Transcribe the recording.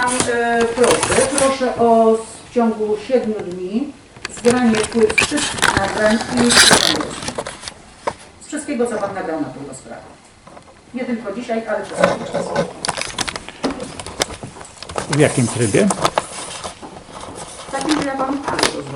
Pan e, proszę, proszę o w ciągu 7 dni zgranie płyt wszystkich nagrań i. Z wszystkiego, co Pan nagrał na tą rozprawę. Nie tylko dzisiaj, ale przez cały czas. W jakim trybie? Takim, że ja Panu każę to złożyć.